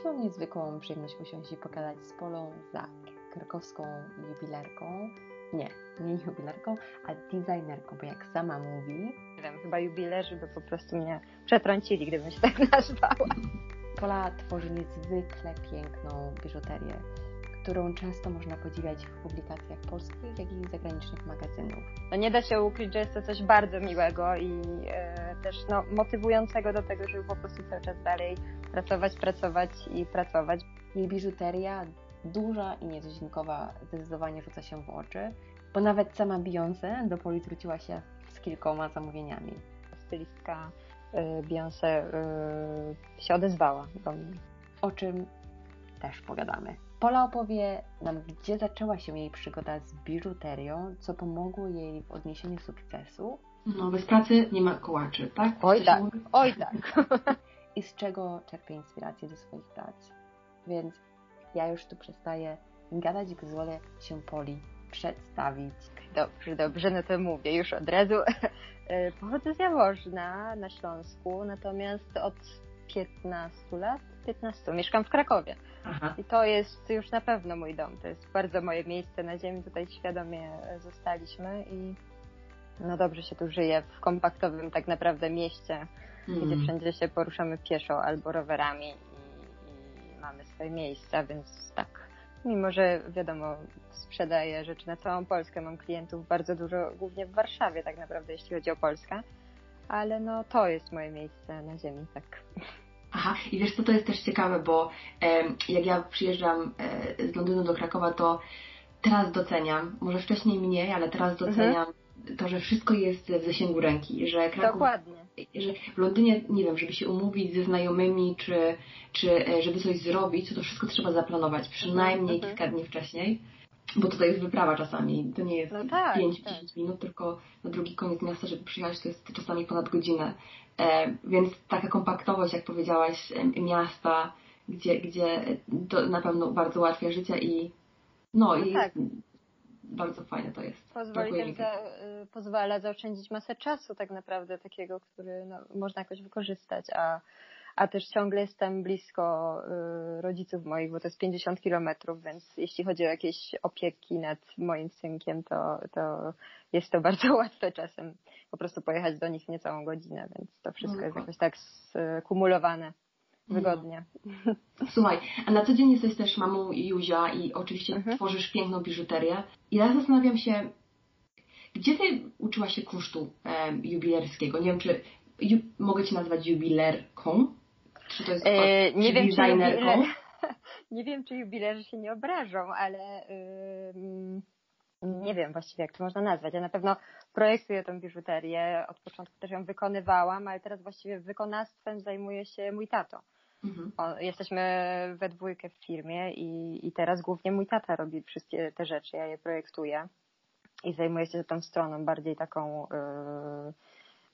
Dziś mam niezwykłą przyjemność usiąść i pogadać z Polą za krakowską jubilerką. Nie, nie jubilerką, a designerką, bo jak sama mówi... Nie wiem, chyba jubilerzy by po prostu mnie przetrącili, gdybym się tak nazwała. Pola tworzy niezwykle piękną biżuterię, którą często można podziwiać w publikacjach polskich, jak i zagranicznych magazynów. No nie da się ukryć, że jest to coś bardzo miłego i e, też no, motywującego do tego, żeby po prostu cały czas dalej pracować, pracować i pracować. Jej biżuteria, duża i nietuzinkowa, zdecydowanie rzuca się w oczy, bo nawet sama Beyoncé do Poli zwróciła się z kilkoma zamówieniami. Stylistka y, Beyoncé y, się odezwała do mnie. O czym też pogadamy. Pola opowie nam, gdzie zaczęła się jej przygoda z biżuterią, co pomogło jej w odniesieniu sukcesu. No, bez pracy nie ma kołaczy, tak? Oj tak, oj tak. I z czego czerpie inspirację do swoich prac. Więc ja już tu przestaję gadać i pozwolę się Poli przedstawić. Dobrze, dobrze, no to mówię już od razu. Pochodzę z Jaworzna na Śląsku, natomiast od 15 lat, 15, mieszkam w Krakowie. Aha. I to jest już na pewno mój dom. To jest bardzo moje miejsce na ziemi. Tutaj świadomie zostaliśmy i no dobrze się tu żyje w kompaktowym tak naprawdę mieście, Mm. gdzie wszędzie się poruszamy pieszo albo rowerami i, i mamy swoje miejsca, więc tak. Mimo, że wiadomo, sprzedaję rzeczy na całą Polskę, mam klientów bardzo dużo, głównie w Warszawie tak naprawdę, jeśli chodzi o Polskę, ale no to jest moje miejsce na ziemi, tak. Aha, i wiesz co, to jest też ciekawe, bo em, jak ja przyjeżdżam e, z Londynu do Krakowa, to teraz doceniam, może wcześniej mniej, ale teraz doceniam to, że wszystko jest w zasięgu ręki, że Kraków, Dokładnie. że w Londynie, nie wiem, żeby się umówić ze znajomymi, czy, czy e, żeby coś zrobić, to to wszystko trzeba zaplanować, przynajmniej Mhm. kilka dni wcześniej, bo tutaj jest wyprawa czasami, to nie jest No tak, 5-10 tak. minut, tylko na drugi koniec miasta, żeby przyjechać, to jest czasami ponad godzinę. E, więc taka kompaktowość, jak powiedziałaś, miasta, gdzie, gdzie to na pewno bardzo ułatwia życie i no, No i tak. bardzo fajne to jest. Pozwoli też za, y, pozwala zaoszczędzić masę czasu tak naprawdę takiego, który no, można jakoś wykorzystać, a, a też ciągle jestem blisko y, rodziców moich, bo to jest 50 kilometrów, więc jeśli chodzi o jakieś opieki nad moim synkiem, to, to jest to bardzo łatwe czasem po prostu pojechać do nich niecałą godzinę, więc to wszystko jest jakoś tak skumulowane wygodnie. Słuchaj, a na co dzień jesteś też mamą Juzia i oczywiście Mhm. tworzysz piękną biżuterię. I ja zastanawiam się, gdzie ty uczyłaś się kunsztu e, jubilerskiego? Nie wiem, czy ju, mogę cię nazwać jubilerką? Czy to jest E, nie wiem, czy jubiler... nie wiem, czy jubilerzy się nie obrażą, ale ym, nie wiem właściwie, jak to można nazwać. Ja na pewno projektuję tą biżuterię, od początku też ją wykonywałam, ale teraz właściwie wykonawstwem zajmuje się mój tato. Mhm. O, jesteśmy we dwójkę w firmie i, i teraz głównie mój tata robi wszystkie te rzeczy, ja je projektuję i zajmuję się tą stroną bardziej taką yy,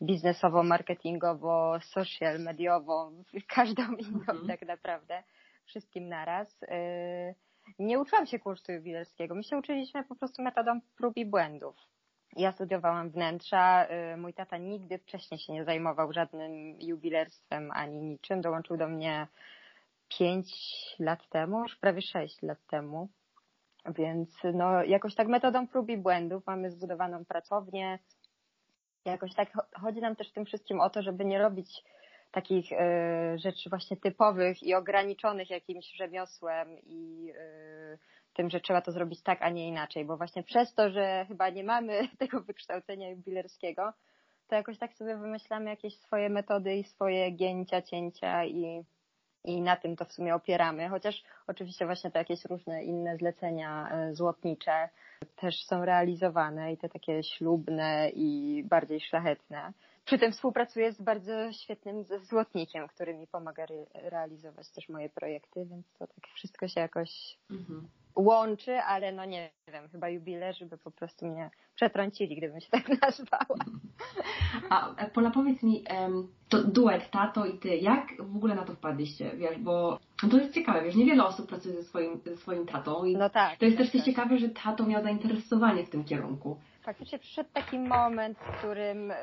biznesowo, marketingowo, social, mediową, każdą inną Mhm. tak naprawdę, wszystkim naraz. Yy, nie uczyłam się kursu jubilerskiego, my się uczyliśmy po prostu metodą prób i błędów. Ja studiowałam wnętrza, yy, mój tata nigdy wcześniej się nie zajmował żadnym jubilerstwem ani niczym, dołączył do mnie pięć lat temu, już prawie sześć lat temu. Więc no, jakoś tak metodą prób i błędów mamy zbudowaną pracownię. Jakoś tak cho- chodzi nam też w tym wszystkim o to, żeby nie robić takich e, rzeczy właśnie typowych i ograniczonych jakimś rzemiosłem i e, tym, że trzeba to zrobić tak, a nie inaczej, bo właśnie przez to, że chyba nie mamy tego wykształcenia jubilerskiego, to jakoś tak sobie wymyślamy jakieś swoje metody i swoje gięcia, cięcia i, i na tym to w sumie opieramy, chociaż oczywiście właśnie te jakieś różne inne zlecenia e, złotnicze też są realizowane i te takie ślubne i bardziej szlachetne. Przy tym współpracuję z bardzo świetnym złotnikiem, który mi pomaga re- realizować też moje projekty, więc to tak wszystko się jakoś Mhm. łączy, ale no nie wiem, chyba jubilerzy by po prostu mnie przetrącili, gdybym się tak nazwała. A Pola, powiedz mi, to duet tato i ty, jak w ogóle na to wpadliście? Wiesz, bo to jest ciekawe, wiesz, niewiele osób pracuje ze swoim, ze swoim tatą i No tak. to jest tak, też tak. ciekawe, że tato miał zainteresowanie w tym kierunku. Faktycznie przyszedł taki moment, w którym y,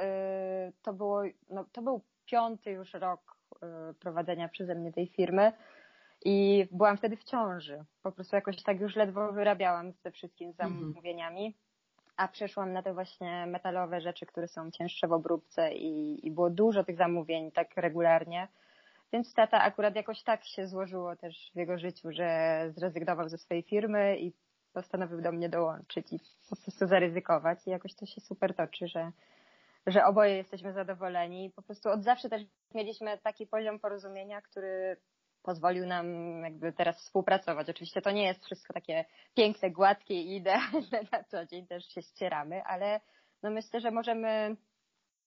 to było, no, to był piąty już rok y, prowadzenia przeze mnie tej firmy i byłam wtedy w ciąży. Po prostu jakoś tak już ledwo wyrabiałam ze wszystkimi zamówieniami, a przeszłam na te właśnie metalowe rzeczy, które są cięższe w obróbce i, i było dużo tych zamówień tak regularnie. Więc tata akurat jakoś tak się złożyło też w jego życiu, że zrezygnował ze swojej firmy i postanowił do mnie dołączyć i po prostu zaryzykować. I jakoś to się super toczy, że, że oboje jesteśmy zadowoleni. Po prostu od zawsze też mieliśmy taki poziom porozumienia, który pozwolił nam jakby teraz współpracować. Oczywiście to nie jest wszystko takie piękne, gładkie i idealne na co dzień, też się ścieramy, ale no myślę, że możemy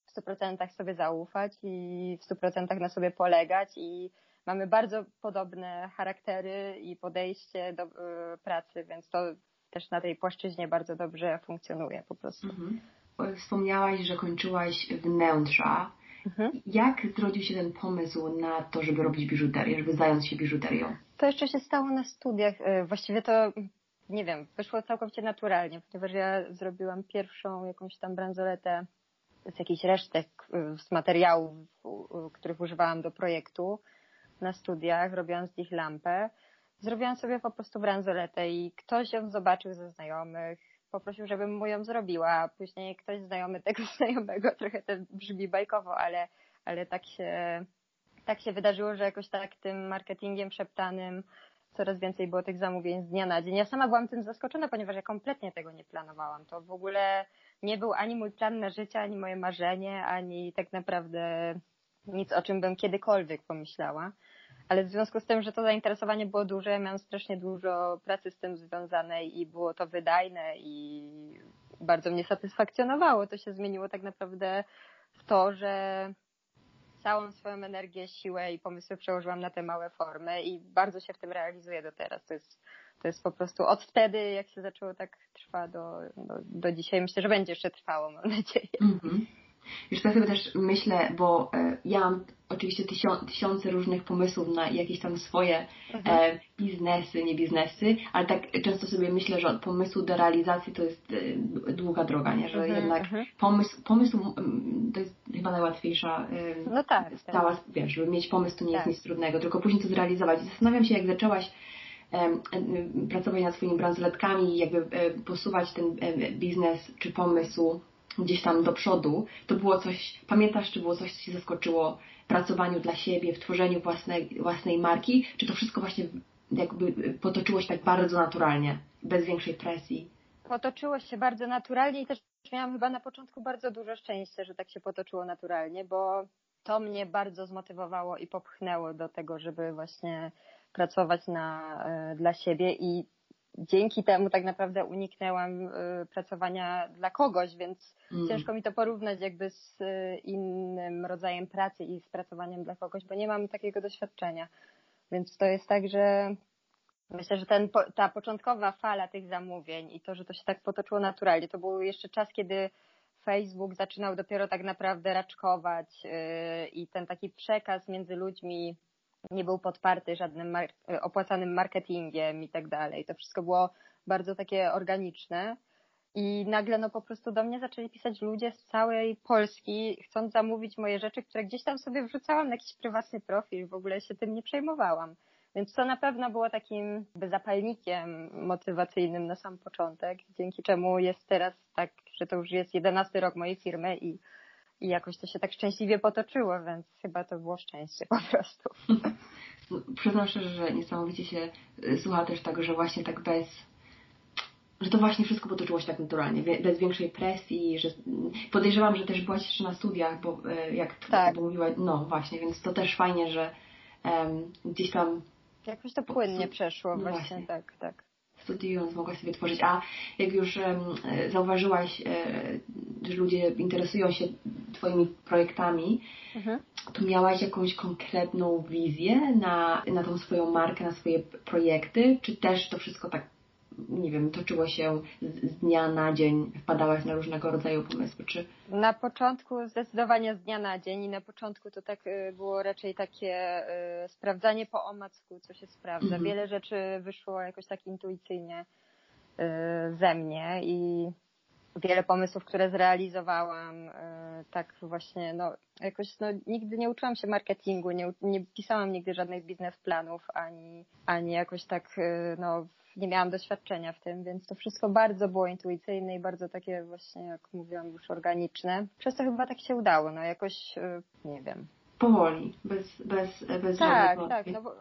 w 100% sobie zaufać i w 100% na sobie polegać i mamy bardzo podobne charaktery i podejście do y, pracy, więc to też na tej płaszczyźnie bardzo dobrze funkcjonuje po prostu. Mhm. Wspomniałaś, że kończyłaś wnętrza. Mhm. Jak zrodził się ten pomysł na to, żeby robić biżuterię, żeby zająć się biżuterią? To jeszcze się stało na studiach. Y, Właściwie to, nie wiem, wyszło całkowicie naturalnie, ponieważ ja zrobiłam pierwszą jakąś tam bransoletę z jakichś resztek, y, z materiałów, których używałam do projektu na studiach, robiłam z nich lampę. Zrobiłam sobie po prostu bransoletę i ktoś ją zobaczył ze znajomych, poprosił, żebym mu ją zrobiła, później ktoś znajomy tego znajomego, trochę to brzmi bajkowo, ale, ale tak się, tak się wydarzyło, że jakoś tak tym marketingiem szeptanym coraz więcej było tych zamówień z dnia na dzień. Ja sama byłam tym zaskoczona, ponieważ ja kompletnie tego nie planowałam. To w ogóle nie był ani mój plan na życie, ani moje marzenie, ani tak naprawdę nic, o czym bym kiedykolwiek pomyślała. Ale w związku z tym, że to zainteresowanie było duże, miałam strasznie dużo pracy z tym związanej i było to wydajne i bardzo mnie satysfakcjonowało. To się zmieniło tak naprawdę w to, że całą swoją energię, siłę i pomysły przełożyłam na te małe formy i bardzo się w tym realizuję do teraz. To jest, to jest po prostu od wtedy, jak się zaczęło, tak trwa do, do, do dzisiaj. Myślę, że będzie jeszcze trwało, mam nadzieję. Mhm. Wiesz, ja sobie też myślę, bo e, ja mam oczywiście tysią, tysiące różnych pomysłów na jakieś tam swoje Mhm. e, biznesy, nie biznesy, ale tak często sobie myślę, że od pomysłu do realizacji to jest e, długa droga, nie? Że Mhm, jednak mhm. pomysł, pomysł to jest chyba najłatwiejsza No tak. tak. cała, wiesz, żeby mieć pomysł to nie jest Tak. nic trudnego, tylko później to zrealizować. Zastanawiam się, jak zaczęłaś pracować nad swoimi bransoletkami i jakby posuwać ten biznes czy pomysł gdzieś tam do przodu, to było coś, pamiętasz, czy było coś, co Cię zaskoczyło w pracowaniu dla siebie, w tworzeniu własnej, własnej marki, czy to wszystko właśnie jakby potoczyło się tak bardzo naturalnie, bez większej presji? Potoczyło się bardzo naturalnie i też miałam chyba na początku bardzo dużo szczęścia, że tak się potoczyło naturalnie, bo to mnie bardzo zmotywowało i popchnęło do tego, żeby właśnie pracować na, e, dla siebie i dzięki temu tak naprawdę uniknęłam e, pracowania dla kogoś, więc Mm. ciężko mi to porównać jakby z e, innym rodzajem pracy i z pracowaniem dla kogoś, bo nie mam takiego doświadczenia. Więc to jest tak, że myślę, że ten, ta początkowa fala tych zamówień i to, że to się tak potoczyło naturalnie, to był jeszcze czas, kiedy Facebook zaczynał dopiero tak naprawdę raczkować yy, i ten taki przekaz między ludźmi nie był podparty żadnym mar- y, opłacanym marketingiem i tak dalej. To wszystko było bardzo takie organiczne. I nagle no po prostu do mnie zaczęli pisać ludzie z całej Polski, chcąc zamówić moje rzeczy, które gdzieś tam sobie wrzucałam na jakiś prywatny profil, w ogóle się tym nie przejmowałam. Więc to na pewno było takim zapalnikiem motywacyjnym na sam początek, dzięki czemu jest teraz tak, że to już jest jedenasty rok mojej firmy i, i jakoś to się tak szczęśliwie potoczyło, więc chyba to było szczęście po prostu. Przyznam szczerze, że niesamowicie się y, słucha też tego, że właśnie tak bez że to właśnie wszystko potoczyło się tak naturalnie, bez większej presji, że podejrzewam, że też byłaś jeszcze na studiach, bo e, jak Tak. bo mówiła, no właśnie, więc to też fajnie, że em, gdzieś tam Jakoś to płynnie przeszło No właśnie, właśnie. tak, tak. Studiując mogłaś sobie tworzyć. A jak już e, zauważyłaś, e, że ludzie interesują się Twoimi projektami, Mhm. to miałaś jakąś konkretną wizję na, na tą swoją markę, na swoje projekty, czy też to wszystko tak, nie wiem, toczyło się z, z dnia na dzień, wpadałaś na różnego rodzaju pomysły, czy... Na początku zdecydowanie z dnia na dzień i na początku to tak y, było raczej takie y, sprawdzanie po omacku, co się sprawdza. Mhm. Wiele rzeczy wyszło jakoś tak intuicyjnie y, ze mnie i wiele pomysłów, które zrealizowałam, tak właśnie, no jakoś no, nigdy nie uczyłam się marketingu, nie, nie pisałam nigdy żadnych biznesplanów, ani, ani jakoś tak, no nie miałam doświadczenia w tym, więc to wszystko bardzo było intuicyjne i bardzo takie właśnie, jak mówiłam, już organiczne. Przez to chyba tak się udało, no jakoś, e, nie wiem. Powoli, bez, bez, bez Tak, tak, no bo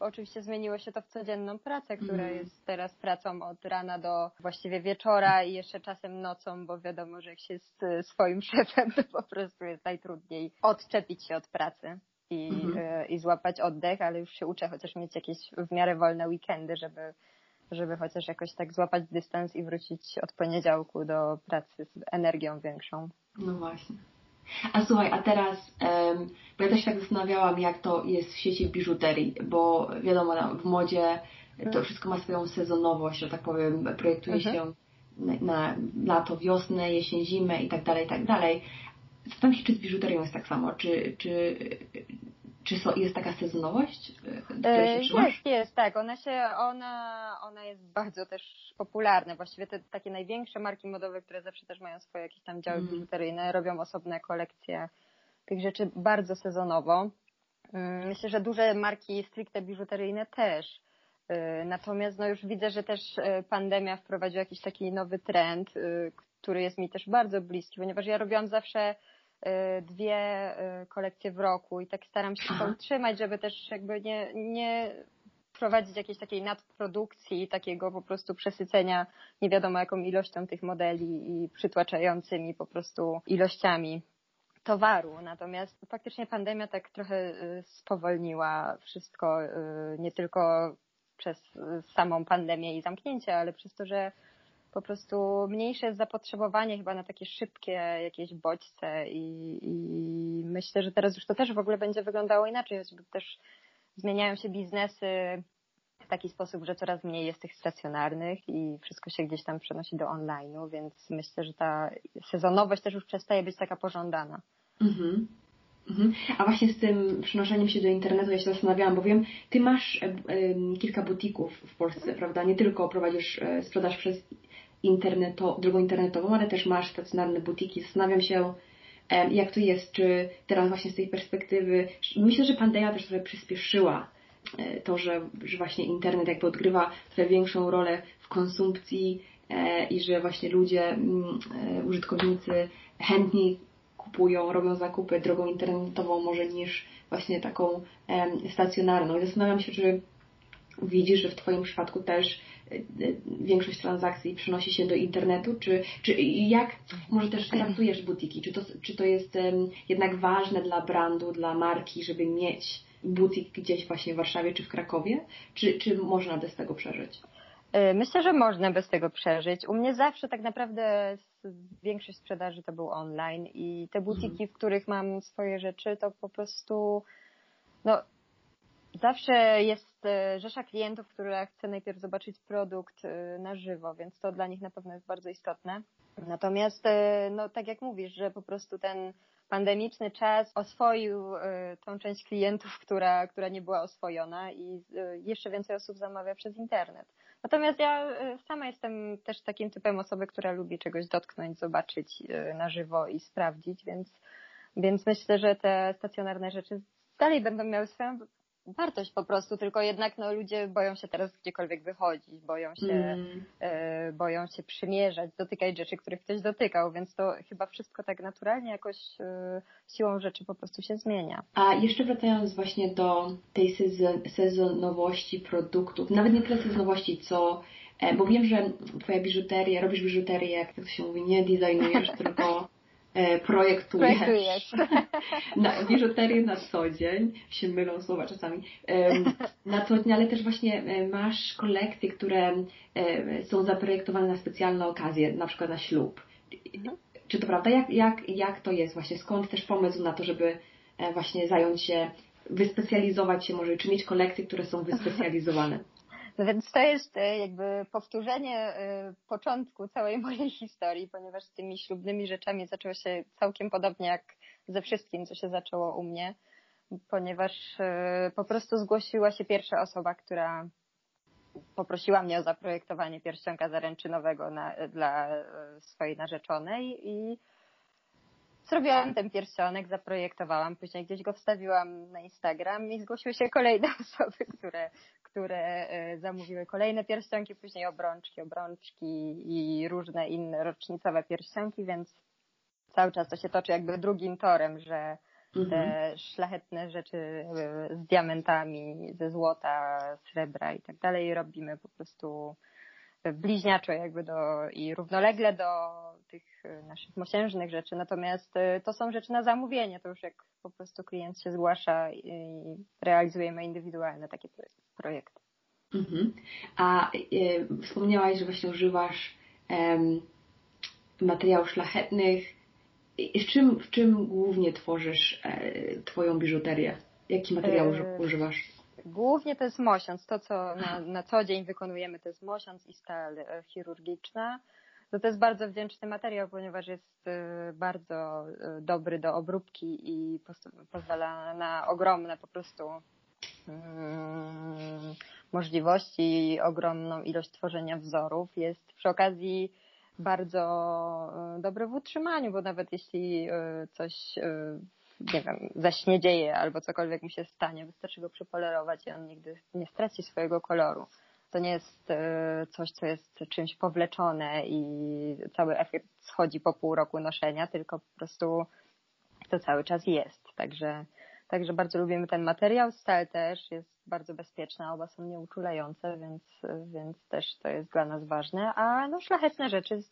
oczywiście zmieniło się to w codzienną pracę, która Mm. jest teraz pracą od rana do właściwie wieczora i jeszcze czasem nocą, bo wiadomo, że jak się jest e, swoim szefem, to po prostu jest najtrudniej odczepić się od pracy. I, Mhm. e, i złapać oddech, ale już się uczę chociaż mieć jakieś w miarę wolne weekendy, żeby, żeby chociaż jakoś tak złapać dystans i wrócić od poniedziałku do pracy z energią większą. No właśnie. A słuchaj, a teraz, bo ja też się tak zastanawiałam, jak to jest w sieci biżuterii, bo wiadomo, w modzie to wszystko ma swoją sezonowość, że tak powiem, projektuje Mhm. się na, na lato, wiosnę, jesień, zimę i tak dalej, i tak dalej. Zastanawiam się, czy z biżuterią jest tak samo, czy, czy, czy so, jest taka sezonowość, e, której się trzymasz? Jest, jest, tak. Ona się, ona, ona jest bardzo też popularna. Właściwie te takie największe marki modowe, które zawsze też mają swoje jakieś tam działy Mhm. biżuteryjne, robią osobne kolekcje tych rzeczy bardzo sezonowo. Mm, Myślę, że duże marki stricte biżuteryjne też. Y, Natomiast no już widzę, że też y, pandemia wprowadziła jakiś taki nowy trend, y, który jest mi też bardzo bliski, ponieważ ja robiłam zawsze y, dwie y, kolekcje w roku i tak staram się to utrzymać, żeby też jakby nie, nie prowadzić jakiejś takiej nadprodukcji, takiego po prostu przesycenia nie wiadomo jaką ilością tych modeli i przytłaczającymi po prostu ilościami towaru. Natomiast faktycznie pandemia tak trochę y, spowolniła wszystko, y, nie tylko przez y, samą pandemię i zamknięcie, ale przez to, że po prostu mniejsze jest zapotrzebowanie chyba na takie szybkie jakieś bodźce i, i myślę, że teraz już to też w ogóle będzie wyglądało inaczej, choćby też zmieniają się biznesy w taki sposób, że coraz mniej jest tych stacjonarnych i wszystko się gdzieś tam przenosi do online'u, więc myślę, że ta sezonowość też już przestaje być taka pożądana. Mhm. Mhm. A właśnie z tym przenoszeniem się do internetu ja się zastanawiałam, bo wiem, ty masz kilka butików w Polsce, prawda? Nie tylko prowadzisz e, sprzedaż przez interneto, drogą internetową, ale też masz stacjonarne butiki. Zastanawiam się, jak to jest, czy teraz właśnie z tej perspektywy, myślę, że pandemia też trochę przyspieszyła e, to, że, że właśnie internet jakby odgrywa trochę większą rolę w konsumpcji e, i że właśnie ludzie, mm, użytkownicy chętniej kupują, robią zakupy drogą internetową może niż właśnie taką stacjonarną. I zastanawiam się, czy widzisz, że w Twoim przypadku też e, e, większość transakcji przenosi się do internetu, czy, czy jak może też traktujesz butiki? Czy to, czy to jest jednak ważne dla brandu, dla marki, żeby mieć butik gdzieś właśnie w Warszawie czy w Krakowie? Czy, czy można bez tego przeżyć? Y, Myślę, że można bez tego przeżyć. U mnie zawsze tak naprawdę większość sprzedaży to był online i te butiki, w których mam swoje rzeczy, to po prostu no zawsze jest y, rzesza klientów, która chce najpierw zobaczyć produkt y, na żywo, więc to dla nich na pewno jest bardzo istotne. Natomiast no tak jak mówisz, że po prostu ten pandemiczny czas oswoił tą część klientów, która, która nie była oswojona i jeszcze więcej osób zamawia przez internet. Natomiast ja y, sama jestem też takim typem osoby, która lubi czegoś dotknąć, zobaczyć y, na żywo i sprawdzić, więc, więc myślę, że te stacjonarne rzeczy dalej będą miały swoją wartość po prostu, tylko jednak no, ludzie boją się teraz gdziekolwiek wychodzić, boją się, Mm. y, boją się przymierzać, dotykać rzeczy, których ktoś dotykał, więc to chyba wszystko tak naturalnie jakoś y, siłą rzeczy po prostu się zmienia. A jeszcze wracając właśnie do tej sezon, sezonowości produktów, nawet nie tyle sezonowości, co, e, bo wiem, że Twoja biżuteria, robisz biżuterię, jak to się mówi, nie designujesz, tylko e, projektujesz. Projektujesz. Na, biżuterię na co dzień, się mylą słowa czasami, na co dzień, ale też właśnie e, masz kolekcje, które e, są zaprojektowane na specjalne okazje, na przykład na ślub. Mhm. Czy to prawda? Jak, jak, jak to jest właśnie? Skąd też pomysł na to, żeby e, właśnie zająć się, wyspecjalizować się może, czy mieć kolekcje, które są wyspecjalizowane? Więc to jest e, jakby powtórzenie e, początku całej mojej historii, ponieważ z tymi ślubnymi rzeczami zaczęło się całkiem podobnie jak ze wszystkim, co się zaczęło u mnie, ponieważ e, po prostu zgłosiła się pierwsza osoba, która poprosiła mnie o zaprojektowanie pierścionka zaręczynowego na, dla swojej narzeczonej i zrobiłam ten pierścionek, zaprojektowałam, później gdzieś go wstawiłam na Instagram i zgłosiły się kolejne osoby, które, które zamówiły kolejne pierścionki, później obrączki, obrączki i różne inne rocznicowe pierścionki, więc cały czas to się toczy jakby drugim torem, że mhm. te szlachetne rzeczy e, z diamentami, ze złota, srebra i tak dalej robimy po prostu bliźniaczo jakby do i równolegle do tych e, naszych mosiężnych rzeczy. Natomiast e, to są rzeczy na zamówienie, to już jak po prostu klient się zgłasza i realizujemy indywidualne takie projekty. Mhm. A e, wspomniałaś, że właśnie używasz materiałów szlachetnych w czym, w czym głównie tworzysz Twoją biżuterię? Jaki materiał używasz? Głównie to jest mosiąc. To, co na, na co dzień wykonujemy, to jest mosiąc i stal chirurgiczna. To, to jest bardzo wdzięczny materiał, ponieważ jest bardzo dobry do obróbki i pozwala na ogromne po prostu mm, możliwości, ogromną ilość tworzenia wzorów. Jest przy okazji bardzo e, dobry w utrzymaniu, bo nawet jeśli coś, nie wiem, zaśniedzieje albo cokolwiek mu się stanie, wystarczy go przepolerować i on nigdy nie straci swojego koloru. To nie jest coś, co jest czymś powleczone i cały efekt schodzi po pół roku noszenia, tylko po prostu to cały czas jest. Także, także bardzo lubimy ten materiał. Stal też jest bardzo bezpieczna, oba są nieuczulające, więc, więc też to jest dla nas ważne. A no szlachetne rzeczy z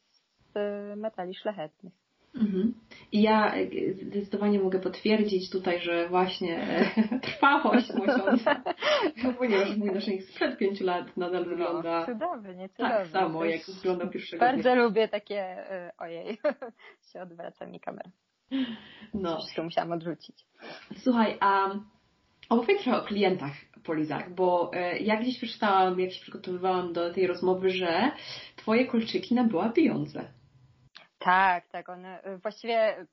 metali szlachetnych. Mhm. I ja zdecydowanie mogę potwierdzić tutaj, że właśnie e, trwałość mosiąca, ponieważ mój naszyjnik sprzed pięciu lat nadal no, wygląda cudownie, cudownie. tak samo, jak wyglądał pierwszego Bardzo dnia. lubię takie, e, ojej, się odwraca mi kamera. No. Tu musiałam odrzucić. Słuchaj, a Opowiedz trochę o klientach Polizach, bo e, ja gdzieś przeczytałam, jak się przygotowywałam do tej rozmowy, że Twoje kolczyki nabyła Beyoncé. Tak, tak. One właściwie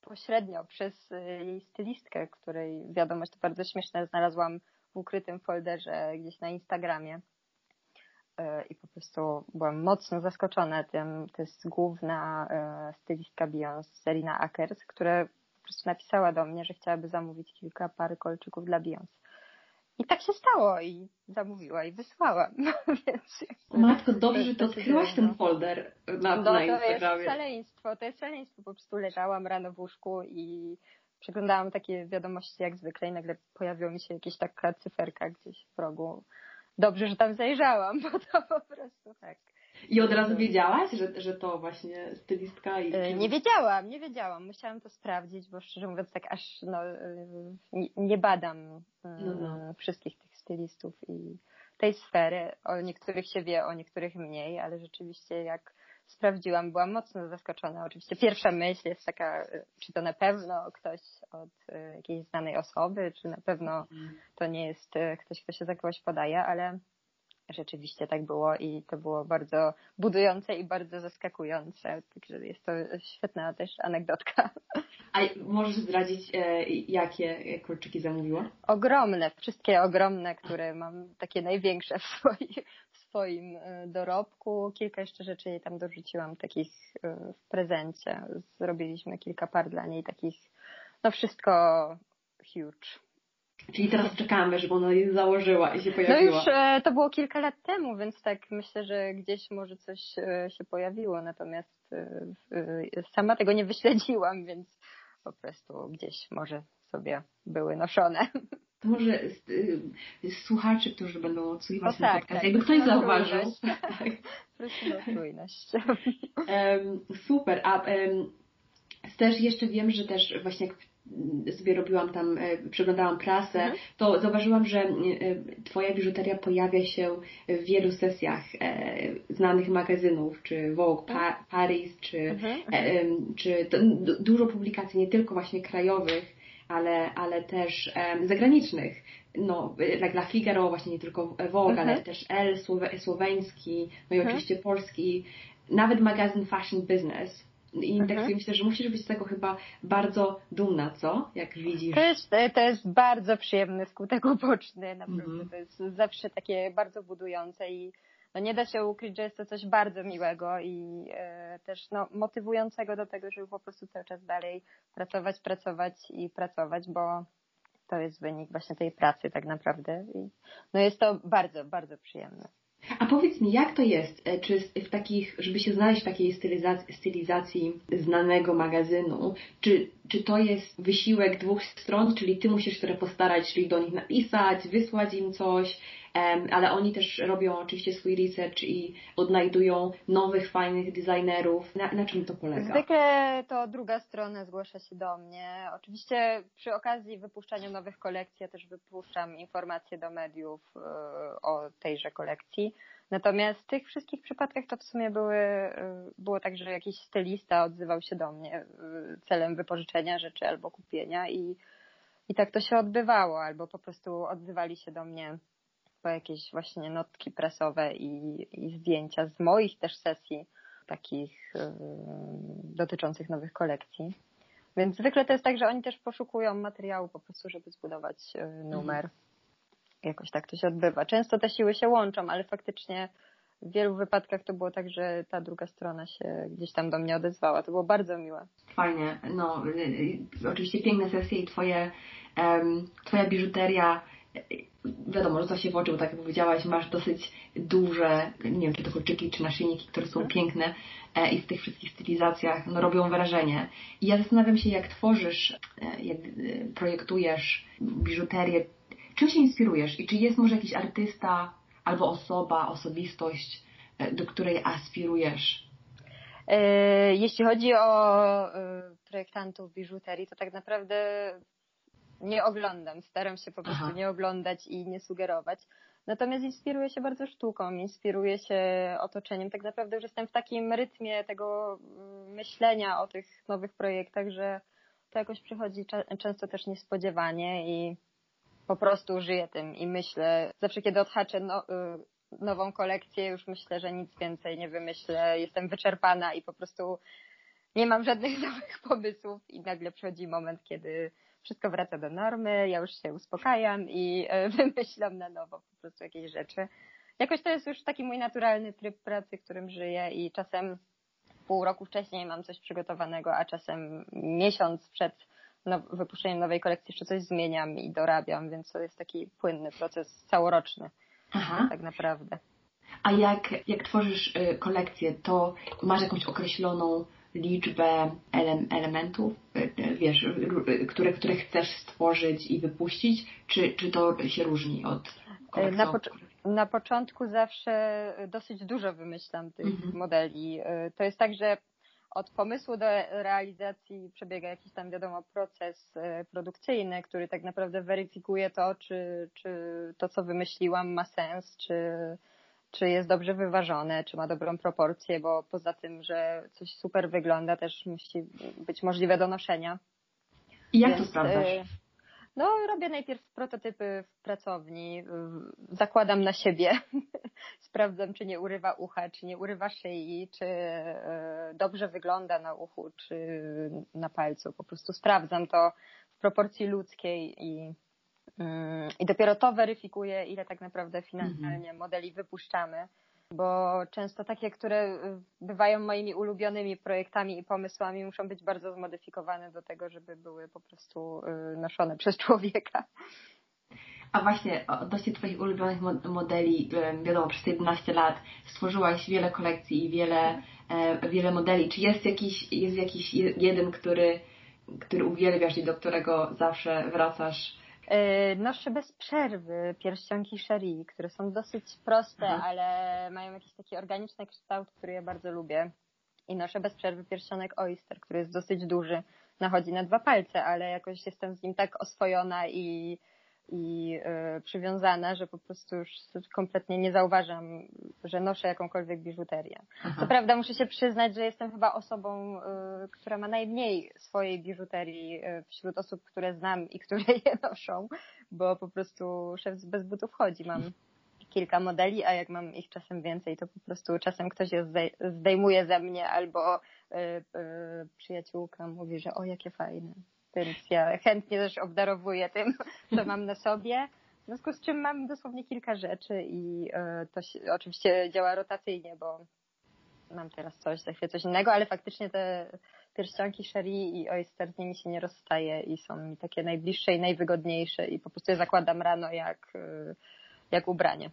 pośrednio przez y, jej stylistkę, której wiadomość to bardzo śmieszne znalazłam w ukrytym folderze gdzieś na Instagramie. Y, I po prostu byłam mocno zaskoczona tym. To jest główna stylistka Beyoncé, Serena Akers, która po prostu napisała do mnie, że chciałaby zamówić kilka pary kolczyków dla Beyoncé. I tak się stało i zamówiła i wysłałam. Więc Matko, dobrze, że to odkryłaś ten folder na, no, na Instagramie. To jest szaleństwo, to jest szaleństwo. Po prostu leżałam rano w łóżku i przeglądałam takie wiadomości jak zwykle i nagle pojawiła mi się jakaś taka cyferka gdzieś w rogu. Dobrze, że tam zajrzałam, bo to po prostu tak. I od razu wiedziałaś, że, że to właśnie stylistka? I... E, nie wiedziałam, nie wiedziałam. Musiałam to sprawdzić, bo szczerze mówiąc tak aż no, e, nie, badam e, no, no. wszystkich tych stylistów i tej sfery. O niektórych się wie, o niektórych mniej, ale rzeczywiście jak sprawdziłam, byłam mocno zaskoczona. Oczywiście pierwsza myśl jest taka, czy to na pewno ktoś od jakiejś znanej osoby, czy na pewno mhm. to nie jest ktoś, kto się za kogoś podaje, ale rzeczywiście tak było i to było bardzo budujące i bardzo zaskakujące. Także jest to świetna też anegdotka. A możesz zdradzić, e, jakie kurczyki zamówiła? Ogromne, wszystkie ogromne, które mam takie największe w, swoim, w swoim e, dorobku. Kilka jeszcze rzeczy jej tam dorzuciłam takich e, w prezencie. Zrobiliśmy kilka par dla niej takich, no wszystko huge. Czyli teraz czekamy, żeby ona je założyła i się pojawiła. No już e, to było kilka lat temu, więc tak myślę, że gdzieś może coś e, się pojawiło, natomiast e, sama tego nie wyśledziłam, więc po prostu gdzieś może sobie były noszone. To może słuchacze, którzy będą odsłuchiwać ten tak, podcast, tak, jakby ktoś zauważył. Czujność. super, a też jeszcze wiem, że też właśnie jak sobie robiłam tam, e, przeglądałam prasę, mhm. to zauważyłam, że e, Twoja biżuteria pojawia się w wielu sesjach e, znanych magazynów, czy Vogue pa Paris, czy, mhm. czy dużo publikacji, nie tylko właśnie krajowych, ale, ale też zagranicznych. No, jak dla Figaro, właśnie nie tylko Vogue, mhm. ale też Elle, słoweński, no i oczywiście polski, nawet magazyn Fashion Business I tak mhm. sobie myślę, że musisz być z tego chyba bardzo dumna, co? Jak widzisz. To jest, to jest bardzo przyjemny skutek uboczny, naprawdę. Mhm. To jest zawsze takie bardzo budujące i no nie da się ukryć, że jest to coś bardzo miłego i e, też no, motywującego do tego, żeby po prostu cały czas dalej pracować, pracować i pracować, bo to jest wynik właśnie tej pracy tak naprawdę. I, no jest to bardzo, bardzo przyjemne. Powiedz mi, jak to jest, e, czy w takich, żeby się znaleźć w takiej stylizacji, stylizacji znanego magazynu, czy, czy to jest wysiłek dwóch stron, czyli ty musisz trochę postarać, czyli do nich napisać, wysłać im coś, ale oni też robią oczywiście swój research i odnajdują nowych, fajnych designerów. Na, na czym to polega? Zwykle to druga strona zgłasza się do mnie. Oczywiście przy okazji wypuszczania nowych kolekcji ja też wypuszczam informacje do mediów e, o tejże kolekcji. Natomiast w tych wszystkich przypadkach to w sumie były, e, było tak, że jakiś stylista odzywał się do mnie e, celem wypożyczenia rzeczy albo kupienia i, i tak to się odbywało, albo po prostu odzywali się do mnie po jakieś właśnie notki prasowe i, i zdjęcia z moich też sesji takich yy, dotyczących nowych kolekcji. Więc zwykle to jest tak, że oni też poszukują materiału po prostu, żeby zbudować numer. Mhm. Jakoś tak to się odbywa. Często te siły się łączą, ale faktycznie w wielu wypadkach to było tak, że ta druga strona się gdzieś tam do mnie odezwała. To było bardzo miłe. Fajnie. No, y, y, oczywiście piękne sesje i twoje, um, twoja biżuteria wiadomo, rzuca się w oczy, bo tak jak powiedziałaś, masz dosyć duże, nie wiem, czy to kolczyki, czy naszyjniki, które są mhm. piękne e, i w tych wszystkich stylizacjach no, robią wrażenie. I ja zastanawiam się, jak tworzysz, e, jak e, projektujesz biżuterię, czym się inspirujesz i czy jest może jakiś artysta albo osoba, osobistość, do której aspirujesz? Jeśli chodzi o projektantów biżuterii, to tak naprawdę nie oglądam. Staram się po prostu Aha. nie oglądać i nie sugerować. Natomiast inspiruję się bardzo sztuką, inspiruję się otoczeniem. Tak naprawdę już jestem w takim rytmie tego mm, myślenia o tych nowych projektach, że to jakoś przychodzi często też niespodziewanie i po prostu żyję tym i myślę, zawsze kiedy odhaczę no, y, nową kolekcję, już myślę, że nic więcej nie wymyślę, jestem wyczerpana i po prostu nie mam żadnych nowych pomysłów i nagle przychodzi moment, kiedy wszystko wraca do normy, ja już się uspokajam i e, wymyślam na nowo po prostu jakieś rzeczy. Jakoś to jest już taki mój naturalny tryb pracy, którym żyję i czasem pół roku wcześniej mam coś przygotowanego, a czasem miesiąc przed no, wypuszczeniem nowej kolekcji jeszcze coś zmieniam i dorabiam, więc to jest taki płynny proces całoroczny Aha. tak naprawdę. A jak, jak tworzysz y, kolekcję, to masz jakąś określoną liczbę ele elementów, e, wiesz, które, które chcesz stworzyć i wypuścić, czy, czy to się różni od na, na początku zawsze dosyć dużo wymyślam tych mhm. modeli. To jest tak, że od pomysłu do realizacji przebiega jakiś tam, wiadomo, proces e, produkcyjny, który tak naprawdę weryfikuje to, czy, czy to, co wymyśliłam, ma sens, czy, czy jest dobrze wyważone, czy ma dobrą proporcję, bo poza tym, że coś super wygląda, też musi być możliwe do noszenia. I jak Więc, to sprawdzasz? No, robię najpierw prototypy w pracowni, zakładam na siebie, sprawdzam, czy nie urywa ucha, czy nie urywa szyi, czy y, dobrze wygląda na uchu, czy na palcu. Po prostu sprawdzam to w proporcji ludzkiej i Mm, I dopiero to weryfikuje, ile tak naprawdę finalnie mhm. modeli wypuszczamy, bo często takie, które bywają moimi ulubionymi projektami i pomysłami, muszą być bardzo zmodyfikowane do tego, żeby były po prostu y, noszone przez człowieka. A właśnie odnośnie Twoich ulubionych modeli, wiadomo, przez te 11 lat stworzyłaś wiele kolekcji i wiele, e, wiele modeli. Czy jest jakiś, jest jakiś jeden, który, który uwielbiasz i do którego zawsze wracasz noszę bez przerwy pierścionki Cherie, które są dosyć proste, Aha. ale mają jakiś taki organiczny kształt, który ja bardzo lubię. I noszę bez przerwy pierścionek Oyster, który jest dosyć duży. Nachodzi na dwa palce, ale jakoś jestem z nim tak oswojona i i y, przywiązana, że po prostu już kompletnie nie zauważam, że noszę jakąkolwiek biżuterię. Aha. Co prawda muszę się przyznać, że jestem chyba osobą, y, która ma najmniej swojej biżuterii y, wśród osób, które znam i które je noszą, bo po prostu szef bez butów chodzi. Mam kilka modeli, a jak mam ich czasem więcej, to po prostu czasem ktoś je zdejmuje ze mnie albo przyjaciółka mówi, że o jakie fajne. Więc ja chętnie też obdarowuję tym, co mam na sobie. W związku z czym mam dosłownie kilka rzeczy i y, to się, oczywiście działa rotacyjnie, bo mam teraz coś, za chwilę coś innego, ale faktycznie te pierścionki Sherry i Oyster z nimi się nie rozstaje i są mi takie najbliższe i najwygodniejsze i po prostu je zakładam rano jak, y, jak ubranie.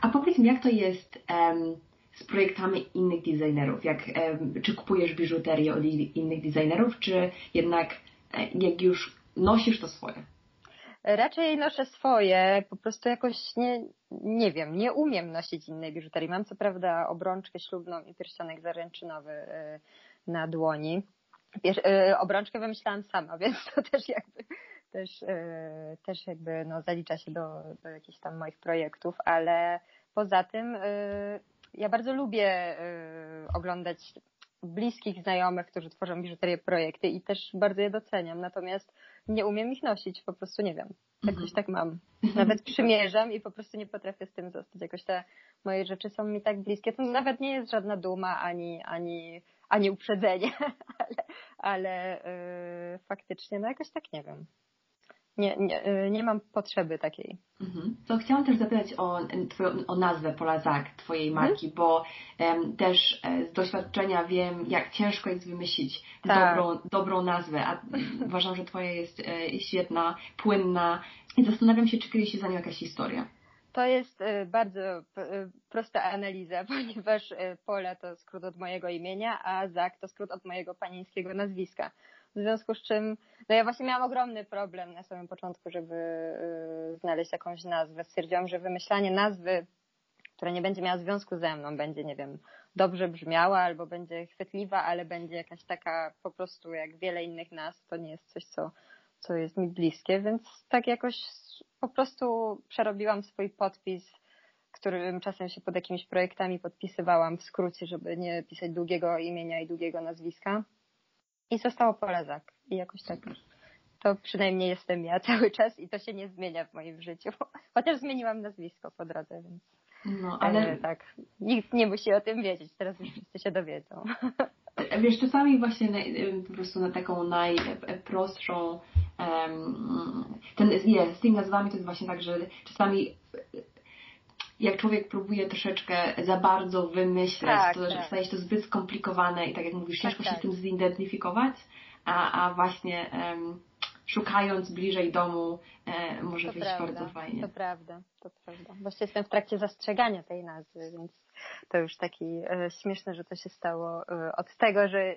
A powiedz mi, jak to jest um, z projektami innych designerów? Jak, um, czy kupujesz biżuterię od innych designerów, czy jednak e, jak już nosisz to swoje? Raczej noszę swoje, po prostu jakoś nie, nie wiem, nie umiem nosić innej biżuterii. Mam co prawda obrączkę ślubną i pierścionek zaręczynowy y, na dłoni. Y, obrączkę wymyślałam sama, więc to też jakby też, też jakby no, zalicza się do, do jakichś tam moich projektów, ale poza tym ja bardzo lubię oglądać bliskich znajomych, którzy tworzą biżuterię projekty i też bardzo je doceniam. Natomiast nie umiem ich nosić, po prostu nie wiem. Jakoś mhm. tak mam. Nawet przymierzam i po prostu nie potrafię z tym zostać. Jakoś te moje rzeczy są mi tak bliskie. To nawet nie jest żadna duma ani, ani, ani uprzedzenie, ale, ale yy, faktycznie, no jakoś tak nie wiem nie, nie, y, nie mam potrzeby takiej. Mhm. To chciałam też zapytać o, o nazwę Polazak, Twojej mhm. marki, mhm. bo um, też e, z doświadczenia wiem, jak ciężko jest wymyślić tak. dobrą, dobrą nazwę, a uważam, że Twoja jest e, świetna, płynna i zastanawiam się, czy kryje się za nią jakaś historia. To jest e, bardzo prosta analiza, ponieważ Pola to skrót od mojego imienia, a Zak to skrót od mojego panieńskiego nazwiska. W związku z czym, no ja właśnie miałam ogromny problem na samym początku, żeby znaleźć jakąś nazwę. Stwierdziłam, że wymyślanie nazwy, która nie będzie miała związku ze mną, będzie, nie wiem, dobrze brzmiała albo będzie chwytliwa, ale będzie jakaś taka po prostu jak wiele innych nazw, to nie jest coś, co, co jest mi bliskie, więc tak jakoś po prostu przerobiłam swój podpis którym czasem się pod jakimiś projektami podpisywałam w skrócie, żeby nie pisać długiego imienia i długiego nazwiska. I zostało Polezak. I jakoś tak to przynajmniej jestem ja cały czas i to się nie zmienia w moim życiu. Chociaż zmieniłam nazwisko po drodze, więc. No, ale e, tak. Nikt nie musi o tym wiedzieć, teraz już wszyscy się dowiedzą. Wiesz, czasami właśnie po prostu na taką najprostszą ten, nie, z tymi nazwami to jest właśnie tak, że czasami jak człowiek próbuje troszeczkę za bardzo wymyśleć, tak, to tak. staje się to zbyt skomplikowane i tak jak mówisz, ciężko tak, się z tak. tym zidentyfikować, a, a właśnie um, szukając bliżej domu e, może to wyjść prawda, bardzo fajnie. To prawda, to prawda. Właśnie jestem w trakcie zastrzegania tej nazwy, więc to już taki e, śmieszne, że to się stało e, od tego, że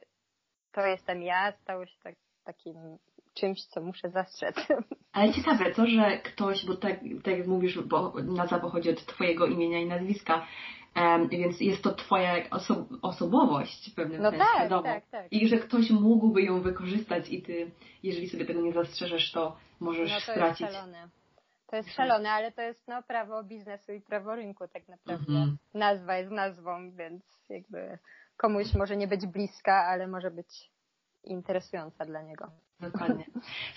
to jestem ja, stało się tak, takim czymś, co muszę zastrzec. Ale ciekawe to, że ktoś, bo tak, tak jak mówisz, bo nazwa pochodzi od Twojego imienia i nazwiska, um, więc jest to Twoja oso osobowość w pewnym no sensie, tak, wiadomo. Tak, tak. I że ktoś mógłby ją wykorzystać i Ty, jeżeli sobie tego nie zastrzeżesz, to możesz no, to stracić. Jest szalone. To jest szalone, ale to jest no, prawo biznesu i prawo rynku tak naprawdę. Mhm. Nazwa jest nazwą, więc jakby komuś może nie być bliska, ale może być interesująca dla niego. Dokładnie.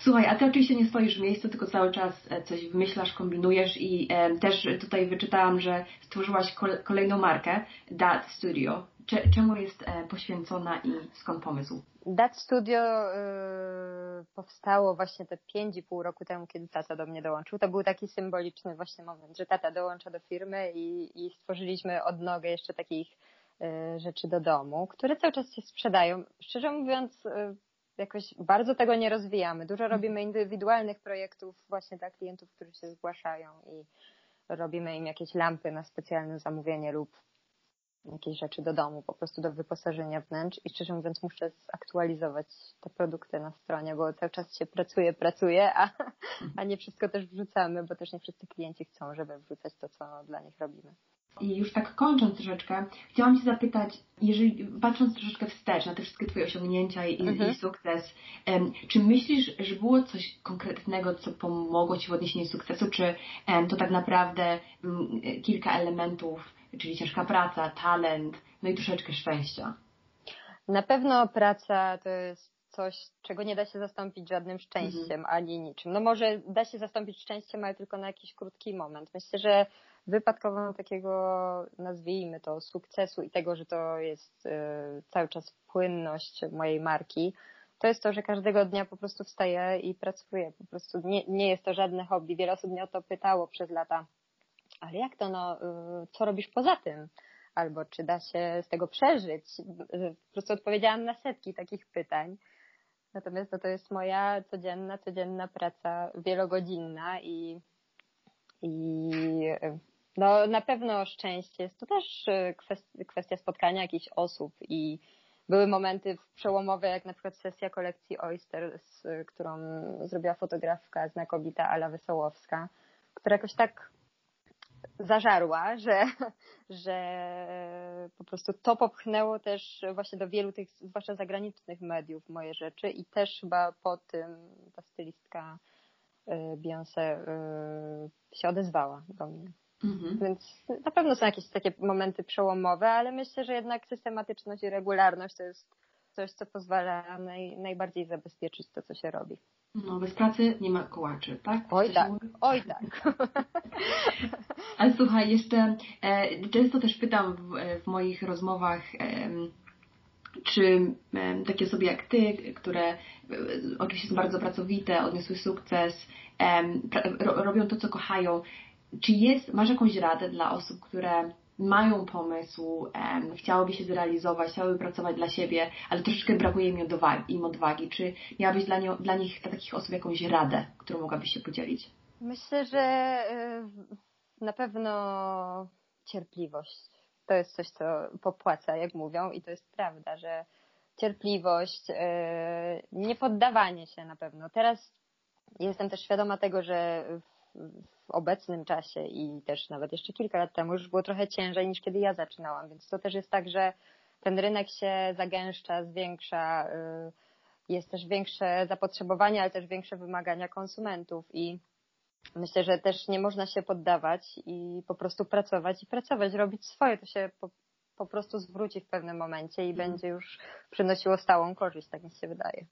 Słuchaj, a ty oczywiście nie stoisz w miejscu, tylko cały czas e, coś wymyślasz, kombinujesz i e, też tutaj wyczytałam, że stworzyłaś kolejną markę, Dat Studio. Czemu jest e, poświęcona i skąd pomysł? Dat Studio y, powstało właśnie te 5,5 roku temu, kiedy tata do mnie dołączył. To był taki symboliczny właśnie moment, że tata dołącza do firmy i, i stworzyliśmy odnogę jeszcze takich rzeczy do domu, które cały czas się sprzedają. Szczerze mówiąc, y, jakoś bardzo tego nie rozwijamy. Dużo robimy indywidualnych projektów właśnie dla klientów, którzy się zgłaszają i robimy im jakieś lampy na specjalne zamówienie lub jakieś rzeczy do domu, po prostu do wyposażenia wnętrz i szczerze mówiąc muszę zaktualizować te produkty na stronie, bo cały czas się pracuje, pracuje, a, a nie wszystko też wrzucamy, bo też nie wszyscy klienci chcą, żeby wrzucać to, co dla nich robimy. I już tak kończąc troszeczkę, chciałam Cię zapytać, jeżeli patrząc troszeczkę wstecz na te wszystkie Twoje osiągnięcia i, mhm. i sukces, czy myślisz, że było coś konkretnego, co pomogło Ci w odniesieniu sukcesu, czy to tak naprawdę um, kilka elementów, czyli ciężka praca, talent, no i troszeczkę szczęścia? Na pewno praca to jest coś, czego nie da się zastąpić żadnym szczęściem mhm. ani niczym. No może da się zastąpić szczęściem, ale tylko na jakiś krótki moment. Myślę, że wypadkową takiego, nazwijmy to, sukcesu i tego, że to jest y, cały czas płynność mojej marki, to jest to, że każdego dnia po prostu wstaję i pracuję. Po prostu nie, nie jest to żadne hobby. Wiele osób mnie o to pytało przez lata. Ale jak to, no, y, co robisz poza tym? Albo czy da się z tego przeżyć? Po prostu odpowiedziałam na setki takich pytań. Natomiast no, to jest moja codzienna, codzienna praca wielogodzinna i, i no, na pewno szczęście jest to też kwestia spotkania jakichś osób i były momenty przełomowe, jak na przykład sesja kolekcji Oyster, z, którą zrobiła fotografka znakomita Ala Wesołowska, która jakoś tak zażarła, że, że po prostu to popchnęło też właśnie do wielu tych, zwłaszcza zagranicznych mediów moje rzeczy i też chyba po tym ta stylistka y, Beyoncé y, się odezwała do mnie. Mhm. Więc na pewno są jakieś takie momenty przełomowe, ale myślę, że jednak systematyczność i regularność to jest coś, co pozwala naj, najbardziej zabezpieczyć to, co się robi. No, bez pracy nie ma kołaczy, tak? Oj tak, oj tak. Ale słuchaj, jeszcze e, często też pytam w, w moich rozmowach, e, czy e, takie osoby jak Ty, które e, oczywiście są bardzo pracowite, odniosły sukces, pra, ro, robią to, co kochają, czy jest, masz jakąś radę dla osób, które mają pomysł, um, chciałyby się zrealizować, chciałyby pracować dla siebie, ale troszeczkę brakuje im odwagi, im odwagi. Czy miałabyś dla, nie, dla nich, dla takich osób jakąś radę, którą mogłabyś się podzielić? Myślę, że y, na pewno cierpliwość. To jest coś, co popłaca, jak mówią, i to jest prawda, że cierpliwość, y, nie poddawanie się na pewno. Teraz jestem też świadoma tego, że w obecnym czasie i też nawet jeszcze kilka lat temu już było trochę ciężej niż kiedy ja zaczynałam, więc to też jest tak, że ten rynek się zagęszcza, zwiększa, y, jest też większe zapotrzebowanie, ale też większe wymagania konsumentów i myślę, że też nie można się poddawać i po prostu pracować i pracować, robić swoje, to się po, po prostu zwróci w pewnym momencie i mm. będzie już przynosiło stałą korzyść, tak mi się wydaje.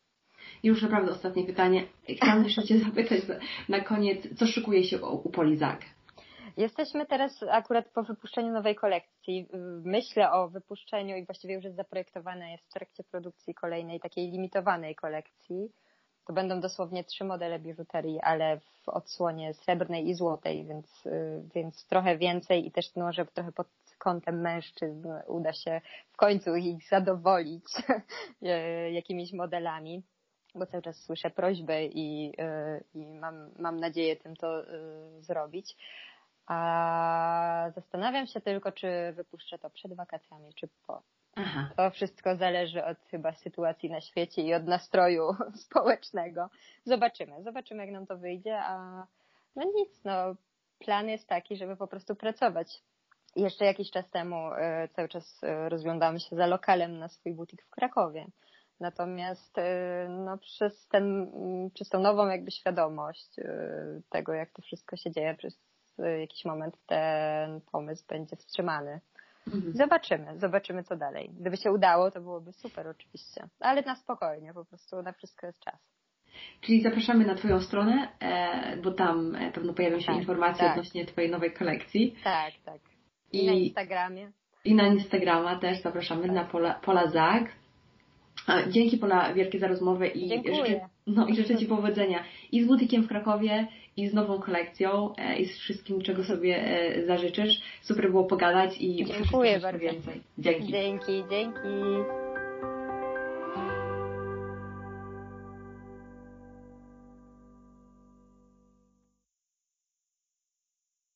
I już naprawdę ostatnie pytanie. Chciałam jeszcze Cię zapytać na koniec, co szykuje się u Polizak? Jesteśmy teraz akurat po wypuszczeniu nowej kolekcji. Myślę o wypuszczeniu i właściwie już jest zaprojektowane, jest w trakcie produkcji kolejnej takiej limitowanej kolekcji. To będą dosłownie trzy modele biżuterii, ale w odsłonie srebrnej i złotej, więc, więc trochę więcej i też może trochę pod kątem mężczyzn uda się w końcu ich zadowolić jakimiś modelami bo cały czas słyszę prośbę i, y, i mam, mam nadzieję tym to y, zrobić. A zastanawiam się tylko, czy wypuszczę to przed wakacjami, czy po. Aha. To wszystko zależy od chyba sytuacji na świecie i od nastroju społecznego. Zobaczymy, zobaczymy jak nam to wyjdzie, a no nic, no plan jest taki, żeby po prostu pracować. Jeszcze jakiś czas temu y, cały czas rozglądamy się za lokalem na swój butik w Krakowie. Natomiast y, no, przez, ten, przez tą nową jakby świadomość y, tego, jak to wszystko się dzieje, przez jakiś moment ten pomysł będzie wstrzymany. Mhm. Zobaczymy, zobaczymy co dalej. Gdyby się udało, to byłoby super oczywiście, ale na spokojnie, po prostu na wszystko jest czas. Czyli zapraszamy na Twoją stronę, e, bo tam e, pewno pojawią się tak, informacje tak. odnośnie Twojej nowej kolekcji. Tak, tak. I, I na Instagramie. I na Instagrama też zapraszamy tak. na Pola, Pola Zag. Dzięki Pola wielkie za rozmowę i życzę, no, i życzę Ci powodzenia i z butikiem w Krakowie, i z nową kolekcją, e, i z wszystkim, czego sobie e, zażyczysz. Super było pogadać i Dziękuję bardzo. więcej. Dzięki. Dzięki, dzięki.